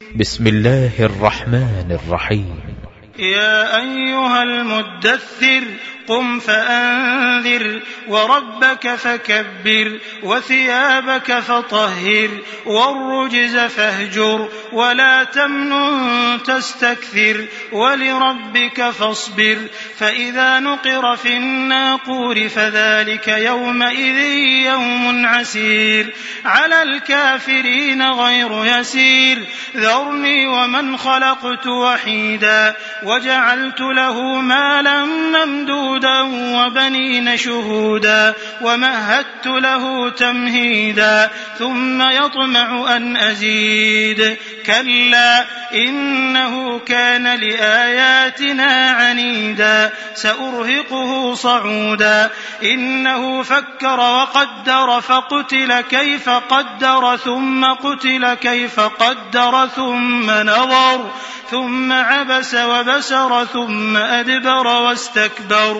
بسم الله الرحمن الرحيم. يا أيها المدثر قم فأنذر وربك فكبر وثيابك فطهر والرجز فاهجر ولا تمنن تستكثر ولربك فاصبر فإذا نقر في الناقور فذلك يومئذ يوم عسير على الكافرين غير يسير ذرني ومن خلقت وحيدا وجعلت له مالا ممدودا وبنين شهودا ومهدت له تمهيدا ثم يطمع أن أزيد كلا إنه كان لآياتنا عنيدا سأرهقه صعودا إنه فكر وقدر فقتل كيف قدر ثم قتل كيف قدر ثم نظر ثم عبس وبسر ثم أدبر واستكبر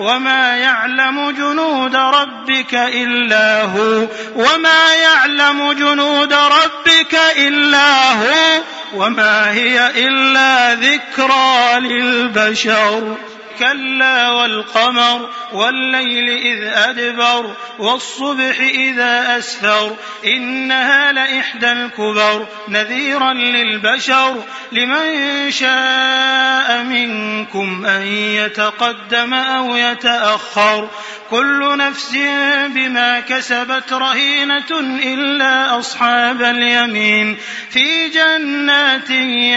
وما يعلم جنود ربك إلا هو وما يعلم جنود ربك إلا هو وما هي إلا ذكرى للبشر كلا والقمر والليل إذ أدبر والصبح إذا أسفر إنها لإحدى الكبر نذيرا للبشر لمن شاء منكم أن يتقدم أو يتأخر كل نفس بما كسبت رهينة إلا أصحاب اليمين في جنات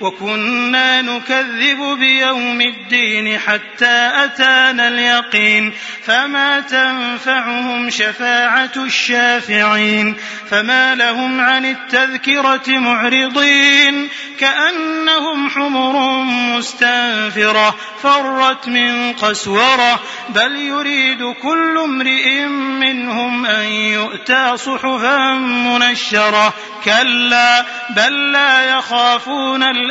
وكنا نكذب بيوم الدين حتى أتانا اليقين فما تنفعهم شفاعة الشافعين فما لهم عن التذكرة معرضين كأنهم حمر مستنفرة فرت من قسورة بل يريد كل امرئ منهم أن يؤتى صحفا منشرة كلا بل لا يخافون